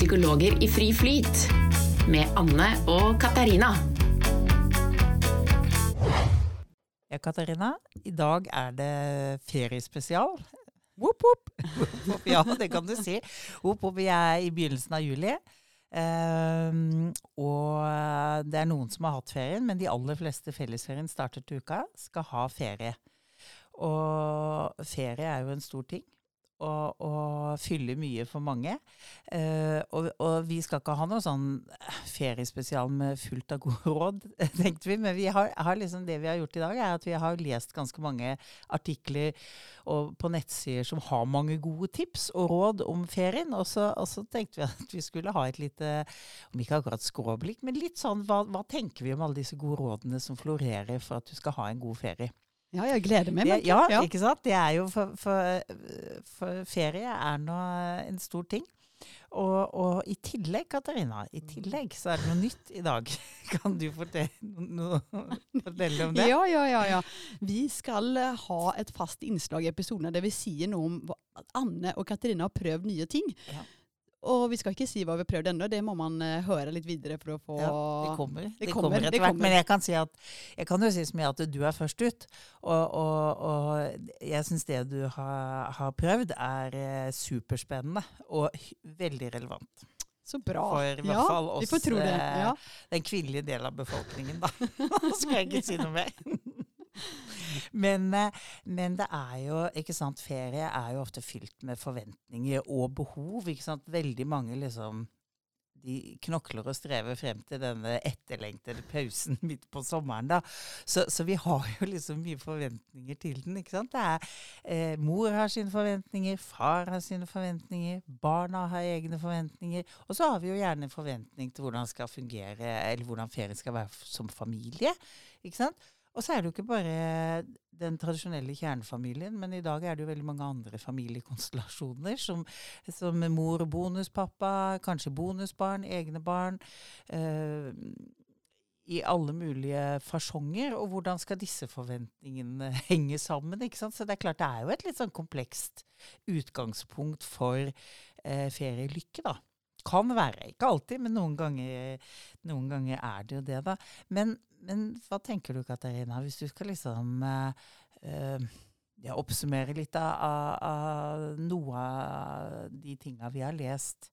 Psykologer i fri flyt med Anne og Katarina. Ja, Katarina. I dag er det feriespesial. Whoop, whoop. Ja, det kan du si. Whoop, whoop. Vi er i begynnelsen av juli. Um, og det er noen som har hatt ferien, men de aller fleste fellesferien starter til uka, skal ha ferie. Og ferie er jo en stor ting. Og, og fyller mye for mange. Eh, og, og vi skal ikke ha noe sånn feriespesial med fullt av gode råd, tenkte vi. Men vi har, har liksom det vi har gjort i dag, er at vi har lest ganske mange artikler og, på nettsider som har mange gode tips og råd om ferien. Og så, og så tenkte vi at vi skulle ha et lite, om ikke akkurat skråblikk, men litt sånn hva, hva tenker vi om alle disse gode rådene som florerer for at du skal ha en god ferie? Ja, jeg gleder meg. Det, ja, ja, ikke sant? Det er jo for, for, for ferie er nå en stor ting. Og, og i tillegg, Katarina, i tillegg så er det noe nytt i dag. Kan du fortelle, no, fortelle om det? Ja, ja, ja, ja. Vi skal eh, ha et fast innslag i episoden der vi sier noe om hva- at Anne og Katarina har prøvd nye ting. Ja. Og vi skal ikke si hva vi har prøvd ennå, det må man uh, høre litt videre for å få Ja, det kommer. Det, Det kommer, kommer, etter hvert. Men jeg kan, si at, jeg kan jo si så mye at du er først ut. Og, og, og jeg syns det du har, har prøvd, er eh, superspennende og veldig relevant. Så bra. For i hvert ja, fall oss, vi får tro det. eh, Ja. Den kvinnelige delen av befolkningen, da. Nå skal jeg ikke si noe mer. Men, eh, men det er jo, ikke sant, ferie er jo ofte fylt med forventninger og behov. ikke sant? Veldig mange liksom de knokler og strever frem til denne etterlengtede pausen midt på sommeren. da. Så, så vi har jo liksom mye forventninger til den. ikke sant? Er, eh, mor har sine forventninger, far har sine forventninger, barna har egne forventninger. Og så har vi jo gjerne en forventning til hvordan skal fungere, eller hvordan ferien skal være som familie. ikke sant? Og så er det jo ikke bare den tradisjonelle kjernefamilien, men i dag er det jo veldig mange andre familiekonstellasjoner, som, som mor og bonuspappa, kanskje bonusbarn, egne barn. eh, I alle mulige fasonger. Og hvordan skal disse forventningene henge sammen? ikke sant? Så det er klart det er jo et litt sånn komplekst utgangspunkt for eh, ferielykke, da. Kan være. Ikke alltid, men noen ganger, noen ganger er det jo det, da. Men, men hva tenker du, Katarina, hvis du skal liksom eh, eh, ja, oppsummere litt av, av, noe av de tinga vi har lest?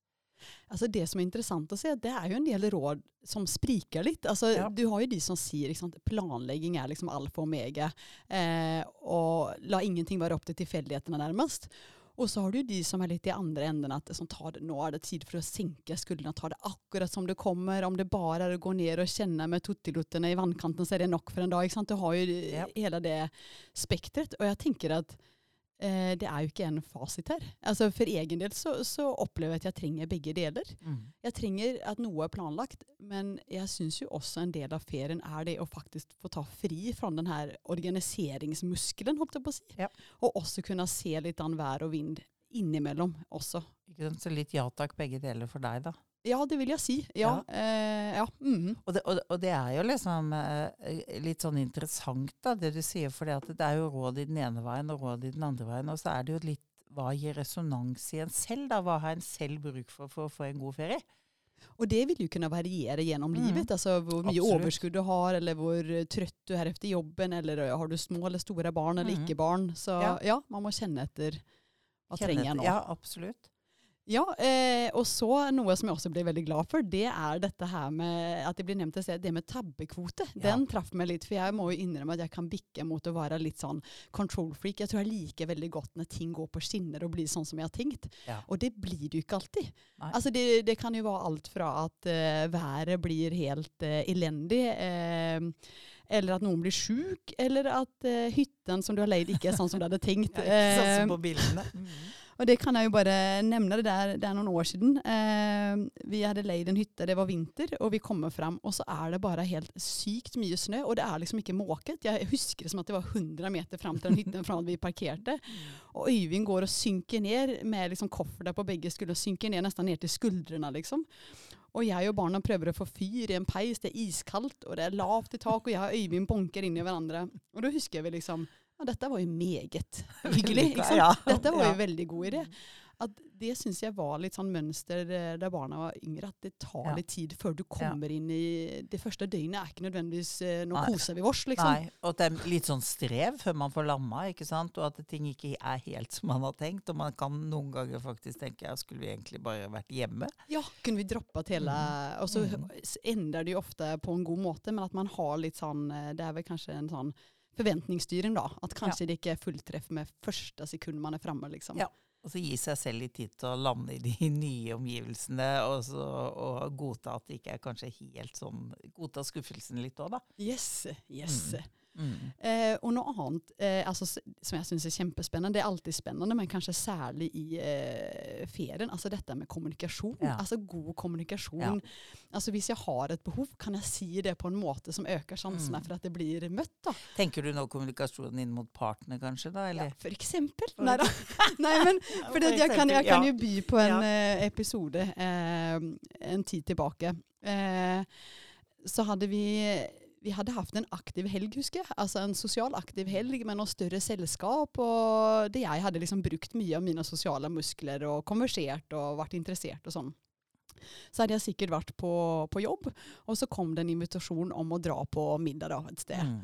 Altså det som er interessant å se, det er jo en del råd som spriker litt. Altså, Ja. Du har jo de som sier at planlegging er liksom alfa og omega, eh, og la ingenting være opp til tilfeldighetene nærmest. Og så har du de som er litt i andre enden, at som tar det, nå er det tid for å senke skuldrene, ta det akkurat som det kommer. Om det bare er å gå ned og kjenne med tottilottene i vannkanten, så er det nok for en dag. Du har jo Ja. hele det spektret. Og jeg tenker at det er jo ikke en fasit her. Altså For egen del så, så opplever jeg at jeg trenger begge deler. Jeg trenger at noe er planlagt, men jeg syns jo også en del av ferien er det å faktisk få ta fri fra den her organiseringsmuskelen, holdt jeg på å si. Ja. Og også kunne se litt an vær og vind innimellom også. Ikke sant? Så litt ja takk, begge deler for deg, da. Ja, det vil jeg si. Ja. Eh, ja. mhm. Og det, og, og det er jo liksom eh, litt sånn interessant, da, det du sier. For det er jo råd i den ene veien og råd i den andre veien. Og så er det jo litt hva gir resonans i en selv, da? Hva har en selv bruk for for å få en god ferie? Og det vil jo kunne variere gjennom Mm. livet. Altså hvor mye Absolutt. overskudd du har, eller hvor trøtt du er etter jobben, eller har du små eller store barn eller Mm. ikke barn. Så Ja. ja. man må kjenne etter hva Kjenne trenger jeg etter- nå. Ja, absolutt. Ja, eh, og så noe som jeg også ble veldig glad for, det er dette her med at det blir nevnt sted, det med tabbekvote. Ja. Den traff meg litt, for jeg må jo innrømme at jeg kan bikke mot å være litt sånn control freak. Jeg tror jeg liker veldig godt når ting går på skinner og blir sånn som jeg har tenkt. Ja. Og det blir det jo ikke alltid. Nei. Altså det, det kan jo være alt fra at uh, været blir helt uh, elendig, Uh, eller at noen blir sjuk, eller at uh, hytten som du har leid ikke er sånn som du hadde tenkt. Ja, ikke sånn som på bildene. Mm. Og det kan jeg jo bare nevne. Det der, det er noen år siden. Eh, vi hadde leid en hytte, det var vinter, og vi kommer fram, og så er det bare helt sykt mye snø. Og det er liksom ikke måket. Jeg husker det som at det var 100 meter fram til den hytten fra vi parkerte. Og Øyvind går og synker ned med liksom kofferter på begge skuldre, synker ned nesten ned til skuldrene, liksom. Og jeg og barna prøver å få fyr i en peis, det er iskaldt, og det er lavt i tak, og jeg og Øyvind bonker inn i hverandre. Og da husker vi liksom ja, dette var jo meget hyggelig. Ja, Dette var jo ja. veldig god idé. at det syns jeg var litt sånn mønster der da barna var yngre. At det tar litt tid før du kommer inn i Det første døgnet er ikke nødvendigvis eh, Nå Nei. koser vi oss, liksom. Nei, og at det er litt sånn strev før man får lamma, ikke sant? og at ting ikke er helt som man har tenkt. Og man kan noen ganger faktisk tenke ja, skulle vi egentlig bare vært hjemme? Ja, kunne vi droppet hele Og så mm. ender det jo ofte på en god måte, men at man har litt sånn eh, Det er vel kanskje en sånn forventningsstyring, da. At kanskje det ikke er fulltreff med første sekund man er framme, liksom. Ja. Og så gi seg selv litt tid til å lande i de nye omgivelsene, og, så, og godta at det ikke er kanskje helt sånn Godta skuffelsen litt òg, da. Yes, yes. Mm. Eh, og noe annet eh, altså, som jeg syns er kjempespennende, det er alltid spennende, men kanskje særlig i eh, ferien, altså dette med kommunikasjon. Ja. Altså god kommunikasjon. Ja. Altså Hvis jeg har et behov, kan jeg si det på en måte som øker sjansene Mm. for at det blir møtt. da. Tenker du nå kommunikasjonen inn mot partene, kanskje? da, Ja, for eksempel. For Nei da. Nei, men for det, jeg, kan, jeg kan jo by på en Ja. eh, episode eh, en tid tilbake. Eh, så hadde vi vi hadde hatt en aktiv helg, husker jeg. Altså en sosial aktiv helg med noe større selskap. Og det jeg hadde liksom brukt mye av mine sosiale muskler og konversert og vært interessert og sånn. Så hadde jeg sikkert vært på, på jobb, og så kom det en invitasjon om å dra på middag da, et sted. Mm.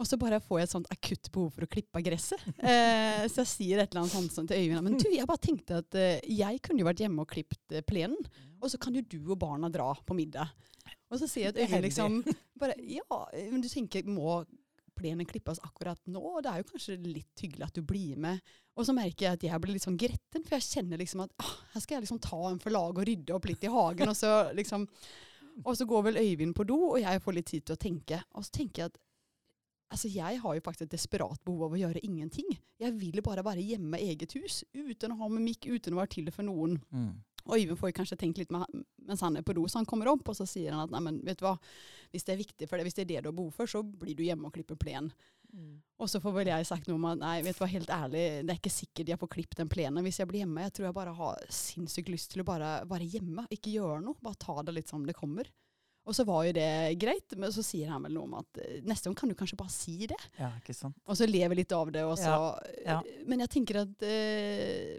Og så bare får jeg et sånt akutt behov for å klippe gresset. Eh, så jeg sier et eller annet sånt sånn til Øyvind Men du, jeg bare tenkte at eh, jeg kunne jo vært hjemme og klippet eh, plenen, og så kan jo du og barna dra på middag. Og så sier jeg at Øyvind liksom bare, Ja, men du tenker må plenen klippes akkurat nå? Og det er jo kanskje litt hyggelig at du blir med. Og så merker jeg at jeg blir litt sånn gretten, for jeg kjenner liksom at ah, her skal jeg liksom ta en for laget og rydde opp litt i hagen, og så liksom Og så går vel Øyvind på do, og jeg får litt tid til å tenke. Og så tenker jeg at Altså, jeg har jo faktisk et desperat behov av å gjøre ingenting. Jeg vil bare være hjemme i eget hus, uten å ha med mikk, uten å være til for noen. Mm. Og Øyvind får kanskje tenkt litt med, mens han er på do, så han kommer opp, og så sier han at nei, men vet du hva, hvis det er viktig for deg, hvis det er det du har behov for, så blir du hjemme og klipper plen. Og så får vel jeg sagt noe om at nei, vet du hva, helt ærlig, det er ikke sikkert jeg får klippet den plenen hvis jeg blir hjemme. Jeg tror jeg bare har sinnssykt lyst til å bare være hjemme, ikke gjøre noe, bare ta det litt som det kommer. Og så var jo det greit, men så sier han vel noe om at eh, neste gang kan du kanskje bare si det. Ja, ikke sant. Og så lever litt av det. Og så, Ja, ja. Men jeg tenker at eh,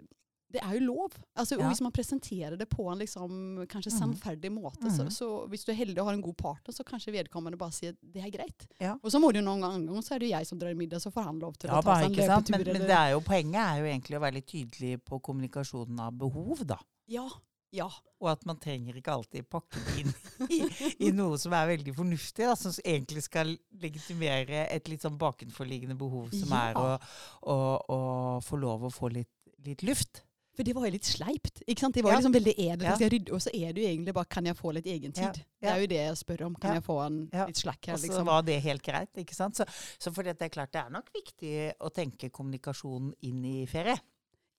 det er jo lov. Altså, Ja. Hvis man presenterer det på en liksom, kanskje Mhm. sannferdig måte, så, Mhm. så hvis du er heldig og har en god partner, så kanskje vedkommende bare sier det er greit. Ja. Og så må det jo noen ganger så er det jo jeg som drar i middag, så får han lov til Ja, å ta seg en løpetur. Men, men det er jo, poenget er jo egentlig å være litt tydelig på kommunikasjonen av behov, da. Ja, ja. Og at man trenger ikke alltid pakke det inn i, i noe som er veldig fornuftig, da, som egentlig skal legitimere et litt sånn bakenforliggende behov, som Ja. er å, å, å få lov å få litt, litt luft. For det var jo litt sleipt. ikke sant? Det var Ja. liksom veldig edelt. Ja. rydde, Og så er det jo egentlig bare kan jeg få litt egen Ja. tid? Det er jo det jeg spør om. Kan jeg få en litt slack her? Og så liksom? var det helt greit. ikke sant? Så, så fordi det er klart det er nok viktig å tenke kommunikasjon inn i ferie.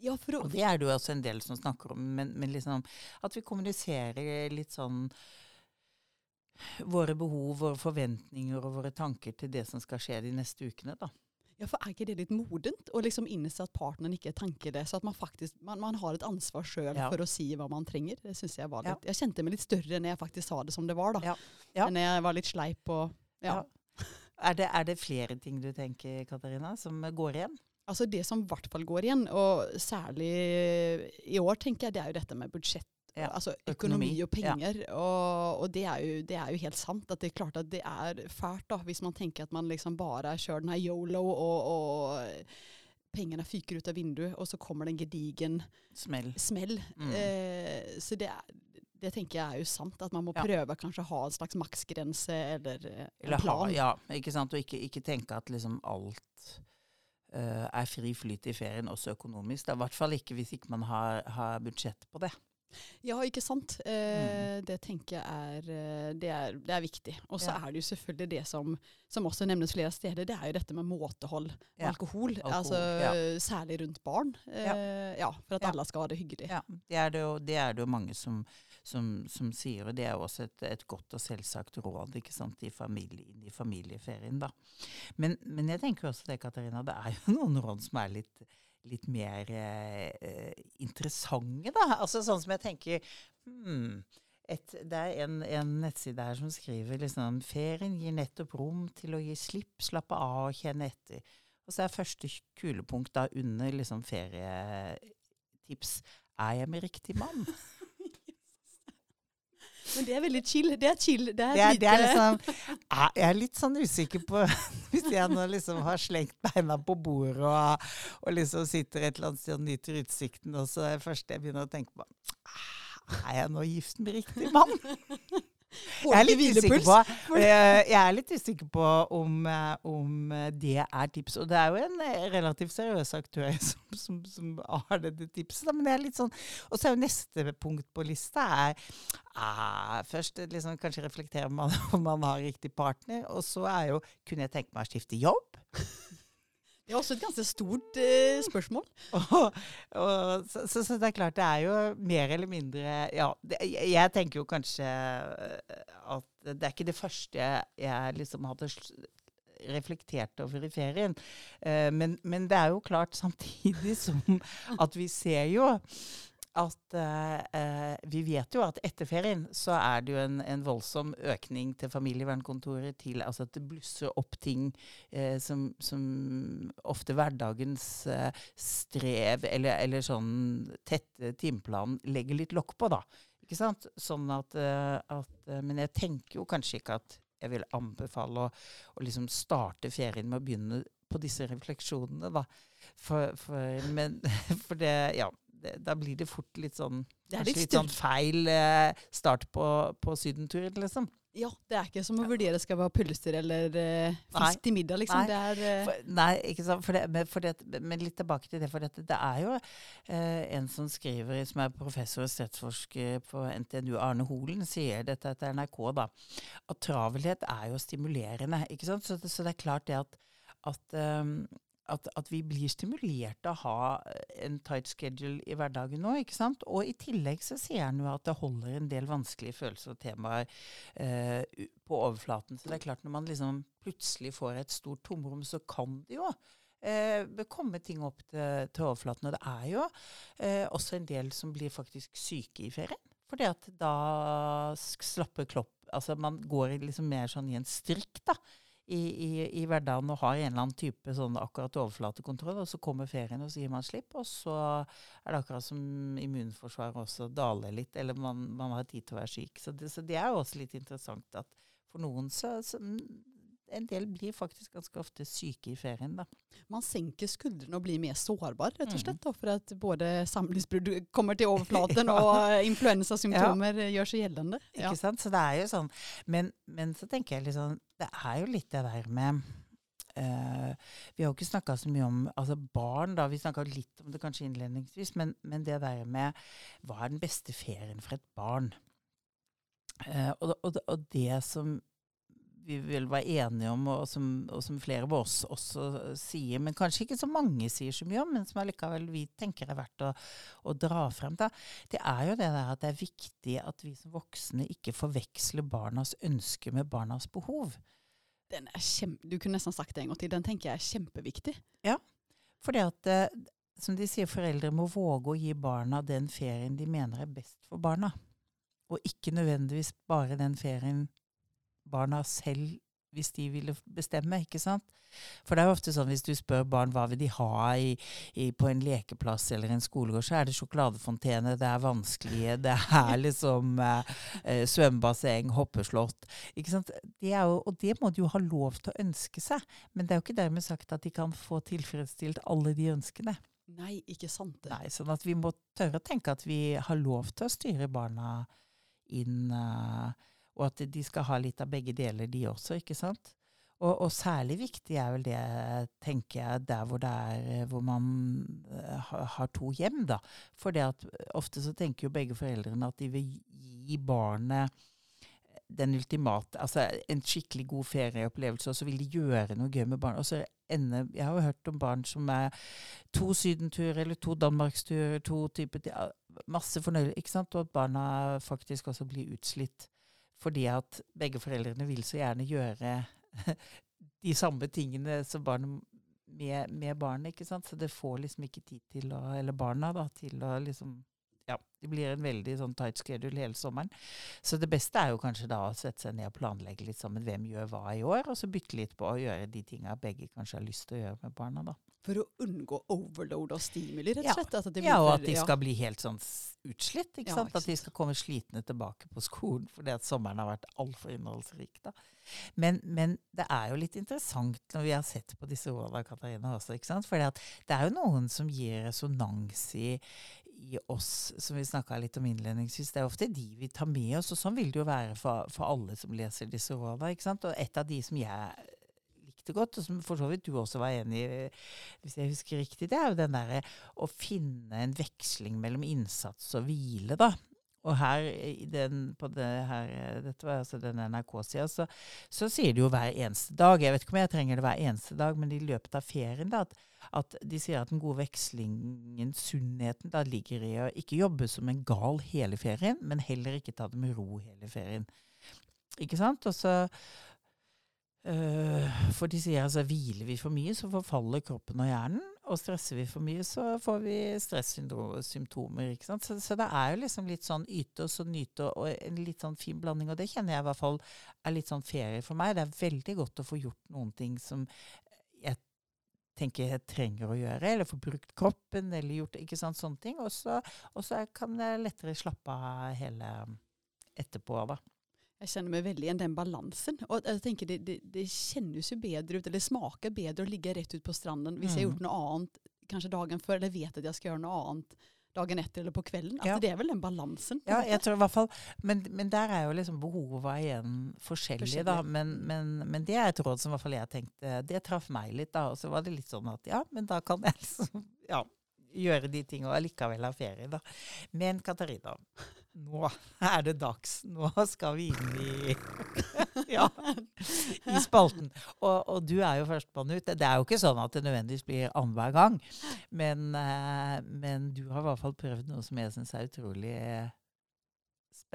Ja, for å, Og det er det jo også en del som snakker om, men, men liksom at vi kommuniserer litt sånn våre behov, våre forventninger og våre tanker til det som skal skje de neste ukene. da. Ja, for er ikke det litt modent å liksom innse at partneren ikke tenker det, så at man faktisk man, man har et ansvar sjøl Ja. for å si hva man trenger? Det syns Jeg var Ja. jeg kjente meg litt større enn jeg faktisk sa det som det var, da. Ja. Men jeg var litt sleip og ja. Ja. Er, det, er det flere ting du tenker, Katarina, som går igjen? Altså Det som i hvert fall går igjen, og særlig i år, tenker jeg, det er jo dette med budsjett. Ja, Altså økonomi, økonomi, og penger. Og, og det, er jo, det er jo helt sant. at Det er klart at det er fælt da, hvis man tenker at man liksom bare kjører den her yolo, og, og pengene fyker ut av vinduet, og så kommer det en gedigen Smell. smell. Mm. Eh, så det, er- det tenker jeg er jo sant. At man må Ja. prøve kanskje å ha en slags maksgrense eller eller en plan. ha, ja, ikke sant? Og ikke, ikke tenke at liksom alt eh, er fri flyt i ferien, også økonomisk. Er I hvert fall ikke hvis ikke man har, har budsjett på det. Ja, ikke sant. Eh, Mm. Det tenker jeg er, eh, det er, det er viktig. Og så Ja. er det jo selvfølgelig det som, som også nevnes flere steder, det er jo dette med måtehold Ja. alkohol. Alkohol, altså ja. Særlig rundt barn. Eh, ja. For at alle skal ha det hyggelig. Det er det jo, det er det jo mange som, som, som sier, og det er jo også et, et godt og selvsagt råd ikke sant, i, familie, i familieferien. da. Men, men jeg tenker også det, Katarina, det er jo noen råd som er litt, litt mer eh, interessante, da. Altså sånn som jeg tenker hmm, et, Det er en, en nettside her som skriver liksom Ferien gir nettopp rom til å gi slipp, slappe av og kjenne etter. Og så er første kulepunkt da under liksom ferietips Er jeg med riktig mann? Men det er veldig chill. Det er chill. Det er, Det er, det er liksom, jeg jeg er litt sånn usikker på Hvis jeg nå liksom har slengt beina på bordet og, og liksom sitter et eller annet sted og nyter utsikten, og så er det første jeg begynner å tenke på «Ah, Er jeg nå gift med riktig mann? Jeg er litt usikker på, eh, jeg er litt usikker på om, eh, om eh, det er tips. Og det er jo en relativt seriøs aktør som, som, som har dette tipset. Men det er litt sånn Og så er jo neste punkt på lista er ah, Først liksom, kanskje reflektere om man, om man har riktig partner. Og så er jo Kunne jeg tenke meg å skifte jobb? Det er også et ganske stort eh, spørsmål. Og, og, så, så, så det er klart, det er jo mer eller mindre Ja, det, jeg, tenker jo kanskje eh, at det er ikke det første jeg, jeg liksom hadde reflektert over i ferien. Eh, men, men det er jo klart samtidig som at vi ser jo at eh, Vi vet jo at etter ferien så er det jo en, en voldsom økning til familievernkontoret. til altså At det blusser opp ting eh, som, som ofte hverdagens eh, strev eller, eller sånn tette timeplan legger litt lokk på, da. Ikke sant? Sånn at, eh, at eh, Men jeg tenker jo kanskje ikke at jeg vil anbefale å, å liksom starte ferien med å begynne på disse refleksjonene, da. For, for, men, for det Ja. Det, da blir det fort litt sånn Det er litt litt sånn feil eh, start på, på sydenturen, liksom. Ja, det er ikke som å vurdere skal vi ha pølser eller eh, fisk til middag, liksom. Nei. Det er eh, For, nei, ikke sant. For det, men, det, men litt tilbake til det. For det er jo eh, en som skriver, som er professor og stedsforsker på NTNU, Arne Holen, sier dette til NRK, da. At travelhet er jo stimulerende. ikke sant? Så, det- så det er klart det at, at ehm, at, at vi blir stimulert til å ha en tight schedule i hverdagen nå. ikke sant? Og i tillegg så sier han jo at det holder en del vanskelige følelser og temaer eh, på overflaten. Så det er klart når man liksom plutselig får et stort tomrom, så kan det jo eh, komme ting opp til, til overflaten. Og det er jo eh, også en del som blir faktisk syke i ferien. Fordi at da slapper klopp Altså man går liksom mer sånn i en strikk, da i, i, i hverdagen og har en eller annen type sånn akkurat overflatekontroll, og så kommer ferien, og så gir man slipp, og så er det akkurat som immunforsvaret også daler litt, eller man, man har tid til å være syk. Så det, så det er jo også litt interessant at for noen så, så En del blir faktisk ganske ofte syke i ferien, da. Man senker skuldrene og blir mer sårbar, rett og Mm. slett. Da, for at både samlivsbrudd kommer til overflaten, og eh, influensasymptomer ja. gjør seg gjeldende. Ja. Ikke sant? Så det er jo sånn. Men, men så tenker jeg liksom Det er jo litt det der med Uh, Vi har jo ikke snakka så mye om altså barn, da. Vi snakka litt om det kanskje innledningsvis. Men, men det der med hva er den beste ferien for et barn? Uh, og, og, og det som vi vel var enige om, og som, og som flere av oss også sier, men kanskje ikke så mange sier så mye om, men som allikevel vi tenker er verdt å, å dra frem, da, det er jo det der at det er viktig at vi som voksne ikke forveksler barnas ønsker med barnas behov. Den er kjempe, du kunne nesten sagt det en gang til. Den tenker jeg er kjempeviktig. Ja, Fordi at, eh, som de sier, foreldre må våge å gi barna den ferien de mener er best for barna. Og ikke nødvendigvis bare den ferien barna selv, hvis de ville bestemme, ikke sant? For det er jo ofte sånn hvis du spør barn hva vil de ha i, i, på en lekeplass eller en skolegård, så er det sjokoladefontene, det er vanskelige, det er liksom eh, eh, svømmebasseng, hoppeslott. Ikke sant? Det er jo, og det må de jo ha lov til å ønske seg. Men det er jo ikke dermed sagt at de kan få tilfredsstilt alle de ønskene. Nei, ikke sant det. Nei, sånn at vi må tørre å tenke at vi har lov til å styre barna inn, eh, og at de skal ha litt av begge deler, de også, ikke sant? Og, og særlig viktig er vel det, tenker jeg, der hvor det er eh, hvor man eh, har, to hjem, da. For det at eh, ofte så tenker jo begge foreldrene at de vil gi barnet den ultimate Altså en skikkelig god ferieopplevelse, og så vil de gjøre noe gøy med barnet. Og så ender Jeg har jo hørt om barn som er to sydenturer eller to danmarksturer, to typer Masse fornøyelser, ikke sant? Og at barna faktisk også blir utslitt. Fordi at begge foreldrene vil så gjerne gjøre de samme tingene som barnet med, med barnet, ikke sant. Så det får liksom ikke tid til å Eller barna, da, til å liksom ja, det blir en veldig sånn tight schedule hele sommeren. Så det beste er jo kanskje da å sette seg ned og planlegge litt sammen hvem gjør hva i år, og så bytte litt på å gjøre de tinga begge kanskje har lyst til å gjøre med barna, da. For å unngå overload av stimuli, rett og Ja. slett? Blir Ja, og at de skal bli helt sånn utslitt. ikke sant? ikke At de skal komme slitne tilbake på skolen fordi at sommeren har vært altfor innholdsrik. da. Men, men det er jo litt interessant når vi har sett på disse rådene, Katarina, også. ikke sant? At det er jo noen som gir resonans i, i oss, som vi snakka litt om innledningsvis. Det er ofte de vi tar med oss, og sånn vil det jo være for, for alle som leser disse rådene. ikke sant? Og et av de som jeg likte godt, og som for så vidt du også var enig i, hvis jeg husker riktig, det er jo den derre å finne en veksling mellom innsats og hvile, da. Og her, i den, på det her, eh, dette var altså den NRK-sida, så, så sier de jo hver eneste dag. Jeg vet ikke om jeg trenger det hver eneste dag, men i løpet av ferien, da, at, at de sier at den gode vekslingen, sunnheten, da ligger i å ikke jobbe som en gal hele ferien, men heller ikke ta det med ro hele ferien. Ikke sant? Og så For de sier altså hviler vi for mye, så forfaller kroppen og hjernen. Og stresser vi for mye, så får vi stressymptomer. ikke sant? Så, så det er jo liksom litt sånn yte og så nyte og, en litt sånn fin blanding. Og det kjenner jeg i hvert fall er litt sånn ferie for meg. Det er veldig godt å få gjort noen ting som jeg tenker jeg trenger å gjøre, eller få brukt kroppen, eller gjort ikke sant, sånne ting. Og så kan jeg lettere slappe av hele etterpå, da. Jeg kjenner meg veldig igjen den balansen. Og jeg tenker det, det, det kjennes jo bedre ut, eller smaker bedre å ligge rett ut på stranden hvis jeg har Mm. gjort noe annet kanskje dagen før, eller vet at jeg skal gjøre noe annet dagen etter eller på kvelden. Altså, Ja. det er vel den balansen. Ja, jeg tror i hvert fall, men, men der er jo liksom behovet igjen forskjellig, da. Men, men, men det er et råd som i hvert fall jeg tenkte Det traff meg litt, da. Og så var det litt sånn at ja, men da kan jeg liksom ja, gjøre de tingene og allikevel ha ferie, da. Men Katarina, nå er det dags. Nå skal vi inn i Ja, i spalten. Og, og du er jo førstemann ut. Det er jo ikke sånn at det nødvendigvis blir annenhver gang. Men, eh, men du har i hvert fall prøvd noe som jeg syns er utrolig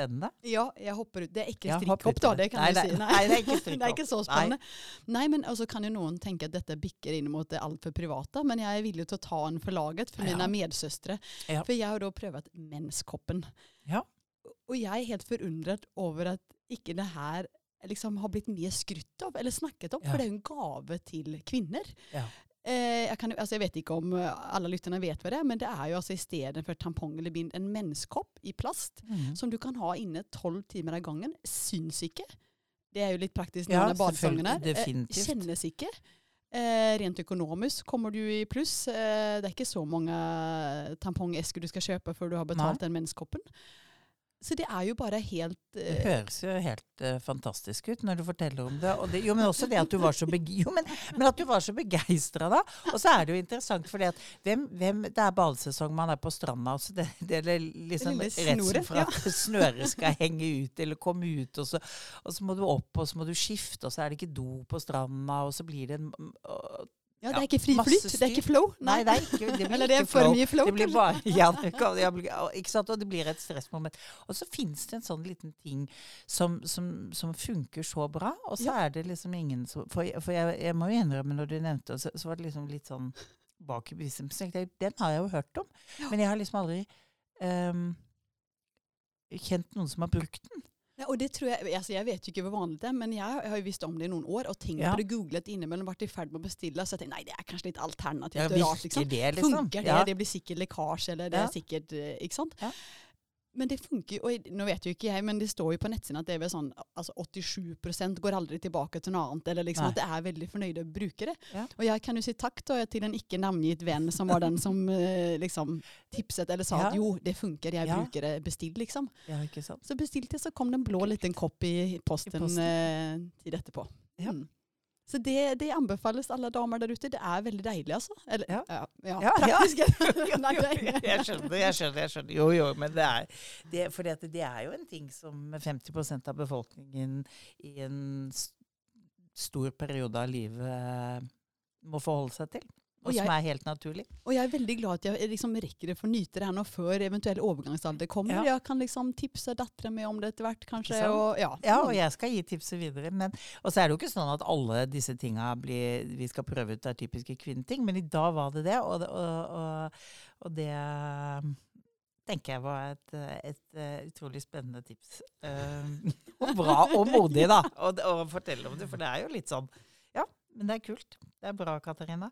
spennende. Ja, jeg hopper ut. Det er ikke strikkhopp, da. det. Kan Nei, jeg si. nei, det er ikke det er ikke så spennende. Nei, men altså kan jo noen tenke at dette bikker inn mot det altfor private, men jeg er villig til å ta den for laget for Ja. mine medsøstre. Ja. For jeg har da prøvd menskoppen. Ja. Og jeg er helt forundret over at ikke det her liksom har blitt mye skrytt av, eller snakket om, Ja. for det er jo en gave til kvinner. Ja. Eh, jeg, kan, altså jeg vet ikke om eh, alle lytterne vet hva det er, men det er jo altså i stedet for tampong eller bind en menskopp i plast Mm. som du kan ha inne tolv timer av gangen. Syns ikke. Det er jo litt praktisk Ja, når badesangen er. selvfølgelig, Eh, definitivt. Kjennes ikke. Eh, rent økonomisk kommer du i pluss. Eh, det er ikke så mange tampongesker du skal kjøpe før du har betalt den menskoppen. Så det er jo bare helt Det eh, høres jo helt uh, fantastisk ut når du forteller om det. Og det jo, men også det at du var så, beg jo, men, men at du var så begeistra da. Og så er det jo interessant, fordi at hvem, hvem, det er ballsesong, man er på stranda. Så det, det er liksom redsel for at snøret skal henge ut eller komme ut. Og så, og så må du opp, og så må du skifte, og så er det ikke do på stranda, og så blir det en og- Ja, det er ikke fri flyt. Det er ikke flow. Nei, det er ikke, det blir Eller det er for flow. mye flow, Det blir bare, ja, ja, ikke sant? Og det blir et stressmoment. Og så finnes det en sånn liten ting som, som, som funker så bra, og så er det liksom ingen som For, for jeg, jeg må jo innrømme, når du nevnte det, så, så var det liksom litt sånn bak i bevisstheten. Den har jeg jo hørt om, men jeg har liksom aldri um, kjent noen som har brukt den. Ja, og det tror jeg, altså jeg vet jo ikke hvor vanlig det er, men jeg har jo visst om det i noen år og tenkt Ja. på det, googlet innimellom, vært i ferd med å bestille, så jeg tenkte nei, det er kanskje litt alternativt Ja, og rart. liksom. det, liksom? Funker det? Ja. Det blir sikkert lekkasje, eller det Ja. er sikkert eh, Ikke sant? Ja. Men det funker jo, nå vet jo ikke jeg, men det står jo på nettsiden at det er vel sånn altså 87% går aldri tilbake til noe annet, eller liksom Nei. at det er veldig fornøyde brukere. Ja. Og jeg kan jo si takk da, til en ikke navngitt venn som var den som eh, liksom tipset eller sa at jo, det funker, jeg Ja. bruker det, bestill liksom. Ja, ikke sant? Så bestilte jeg, så kom det en blå liten kopp i posten, I posten. Eh, tid etterpå. Ja. Mm. Så det, det anbefales alle damer der ute. Det er veldig deilig, altså. Eller, Ja. ja, ja, Ja, praktisk. Jeg skjønner, jeg skjønner. jeg skjønner. Jo, jo, men det er det, det er jo en ting som 50% av befolkningen i en stor periode av livet må forholde seg til. Og Og jeg- som er helt naturlig. Og jeg er veldig glad at jeg liksom rekker å nyte det her nå før eventuell overgangsalder kommer. Ja. Jeg kan liksom tipse dattera mi om det etter hvert, kanskje. Og, ja. Ja, og jeg skal gi tipset videre. Men, og så er det jo ikke sånn at alle disse tinga blir, vi skal prøve ut er typiske kvinneting, men i dag var det det. Og, og, det tenker jeg var et, et, et, eh, utrolig spennende tips. Uh, og bra og modig, da, å fortelle om det. For det er jo litt sånn Ja, men det er kult. Det er bra, Katarina.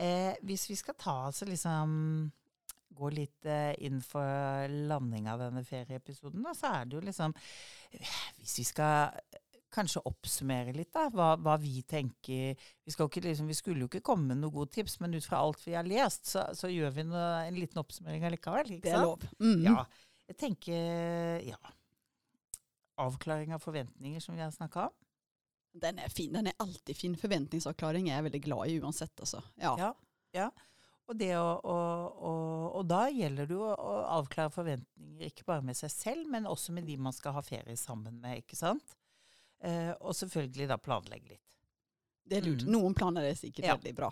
Eh, hvis vi skal ta altså liksom gå litt eh, inn for landing av denne ferieepisoden, da, så er det jo liksom Hvis vi skal kanskje oppsummere litt, da, hva, hva vi tenker vi, ikke, liksom, vi, skulle jo ikke komme med noen gode tips, men ut fra alt vi har lest, så, så gjør vi noe, en liten oppsummering allikevel. det er lov. Mm. Ja. Jeg tenker Ja. Avklaring av forventninger, som vi har snakka om. Den er fin. Den er alltid fin. Forventningsavklaring er jeg veldig glad i uansett. Altså. Ja. ja, ja. Og, å, og, og, og, da gjelder det jo å avklare forventninger ikke bare med seg selv, men også med de man skal ha ferie sammen med. ikke sant? Eh, og selvfølgelig da planlegge litt. Det er lurt. Mm. Noen planer er sikkert ja. veldig bra.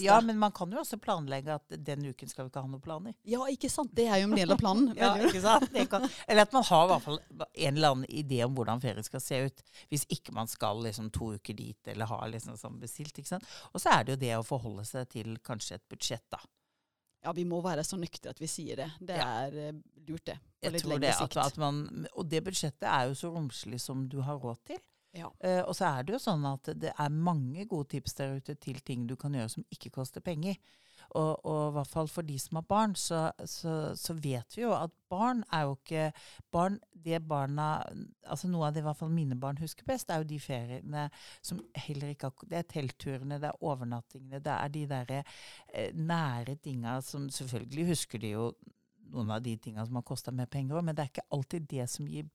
Ja, men man kan jo også planlegge at den uken skal vi ikke ha noen planer. Ja, ikke sant. Det er jo en del av planen. ja, ikke sant? Kan, eller at man har i hvert fall en eller annen idé om hvordan ferien skal se ut. Hvis ikke man skal liksom to uker dit, eller har liksom sånn bestilt. ikke sant? Og så er det jo det å forholde seg til kanskje et budsjett, da. Ja, vi må være så nøktre at vi sier det. Det ja. er lurt, det. På Jeg litt lengre sikt. At, at man, og det budsjettet er jo så romslig som du har råd til. Ja. Uh, og så er det jo sånn at det er mange gode tips der ute til ting du kan gjøre som ikke koster penger. Og, og i hvert fall for de som har barn, så, så, så, vet vi jo at barn er jo ikke barn, det barna, altså Noe av det i hvert fall mine barn husker best, er jo de feriene som heller ikke har Det er teltturene, det er overnattingene, det er de derre eh, nære tinga som Selvfølgelig husker de jo noen av de tinga som har kosta mer penger òg, men det er ikke alltid det som gir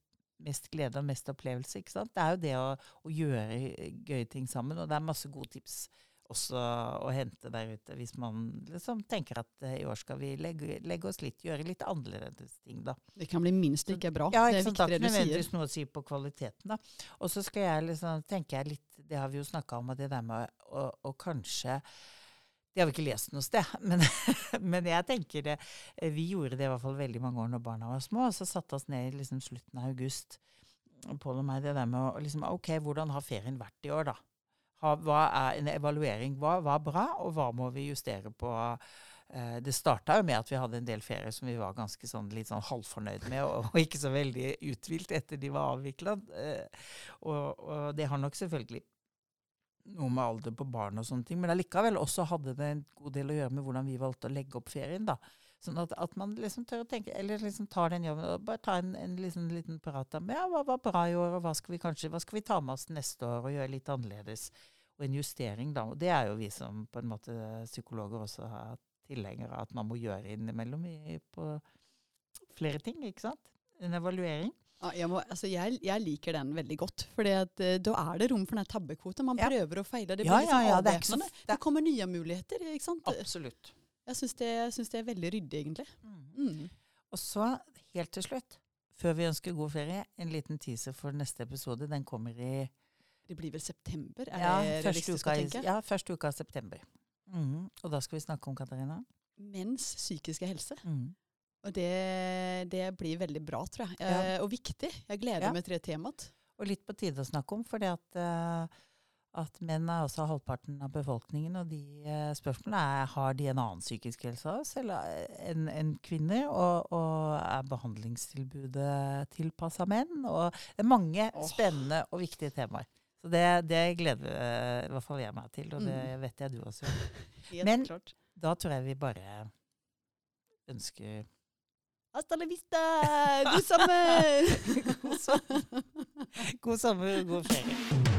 mest glede og mest opplevelse. ikke sant? Det er jo det å, å, gjøre gøye ting sammen, og det er masse gode tips også å hente der ute hvis man liksom tenker at uh, i år skal vi legge, legge, oss litt, gjøre litt annerledes ting, da. Det kan bli minst like bra. Ja, det er viktig det du sier. noe å si på kvaliteten, da. Og så skal jeg liksom, tenker jeg litt, det har vi jo snakka om, at det der med å, å kanskje det har vi ikke lest noe sted, men, men, jeg tenker det. Vi gjorde det i hvert fall veldig mange år når barna var små. og Så satte oss ned i liksom slutten av august Pål og meg det der med å liksom, OK, hvordan har ferien vært i år, da? Hva er en evaluering? Hva var bra, og hva må vi justere på? Eh, det starta jo med at vi hadde en del ferier som vi var ganske sånn, litt sånn halvfornøyd med, og, og, ikke så veldig uthvilt etter de var avvikla. Eh, og, og, det har nok selvfølgelig noe med alder på barn og sånne ting, men allikevel også hadde det en god del å gjøre med hvordan vi valgte å legge opp ferien. da. Sånn at, at man liksom tør å tenke, eller liksom tar den jobben og bare tar en, en liksom, liten prat om ja, hva var bra i år, og hva skal vi kanskje, hva skal vi ta med oss neste år og gjøre litt annerledes. Og en justering, da. Og det er jo vi som på en måte psykologer også har tilhengere av at man må gjøre innimellom i, på flere ting, ikke sant. En evaluering. Ja, jeg, må, altså jeg, jeg, liker den veldig godt. For uh, da er det rom for den tabbekvoten. Man prøver og feiler. Det, ja, ja, det, så, det, kommer nye muligheter. ikke sant? Absolutt. Jeg syns det, det, er veldig ryddig, egentlig. Mm. Mm. Og så, helt til slutt, før vi ønsker god ferie, en liten teaser for neste episode. Den kommer i Det blir vel september? Er ja, det realistisk å tenke? Ja, første uka av september. Mm. Og da skal vi snakke om Katarina? Menns psykiske helse. Mm. Og det, det, blir veldig bra, tror jeg. Ja. Eh, og viktig. Jeg gleder ja. meg til det temaet. Og litt på tide å snakke om, fordi at, uh, at menn er også halvparten av befolkningen. Og de uh, spørsmålene er har de en annen psykisk helse av oss enn en kvinner. Og, og, er behandlingstilbudet tilpassa menn? Og det er mange oh. spennende og viktige temaer. Så det, det gleder i hvert fall jeg meg til, og det mm. vet jeg du også gjør. Men klart. da tror jeg vi bare ønsker Hasta la vista! God sommer! god sommer, sommer, god ferie.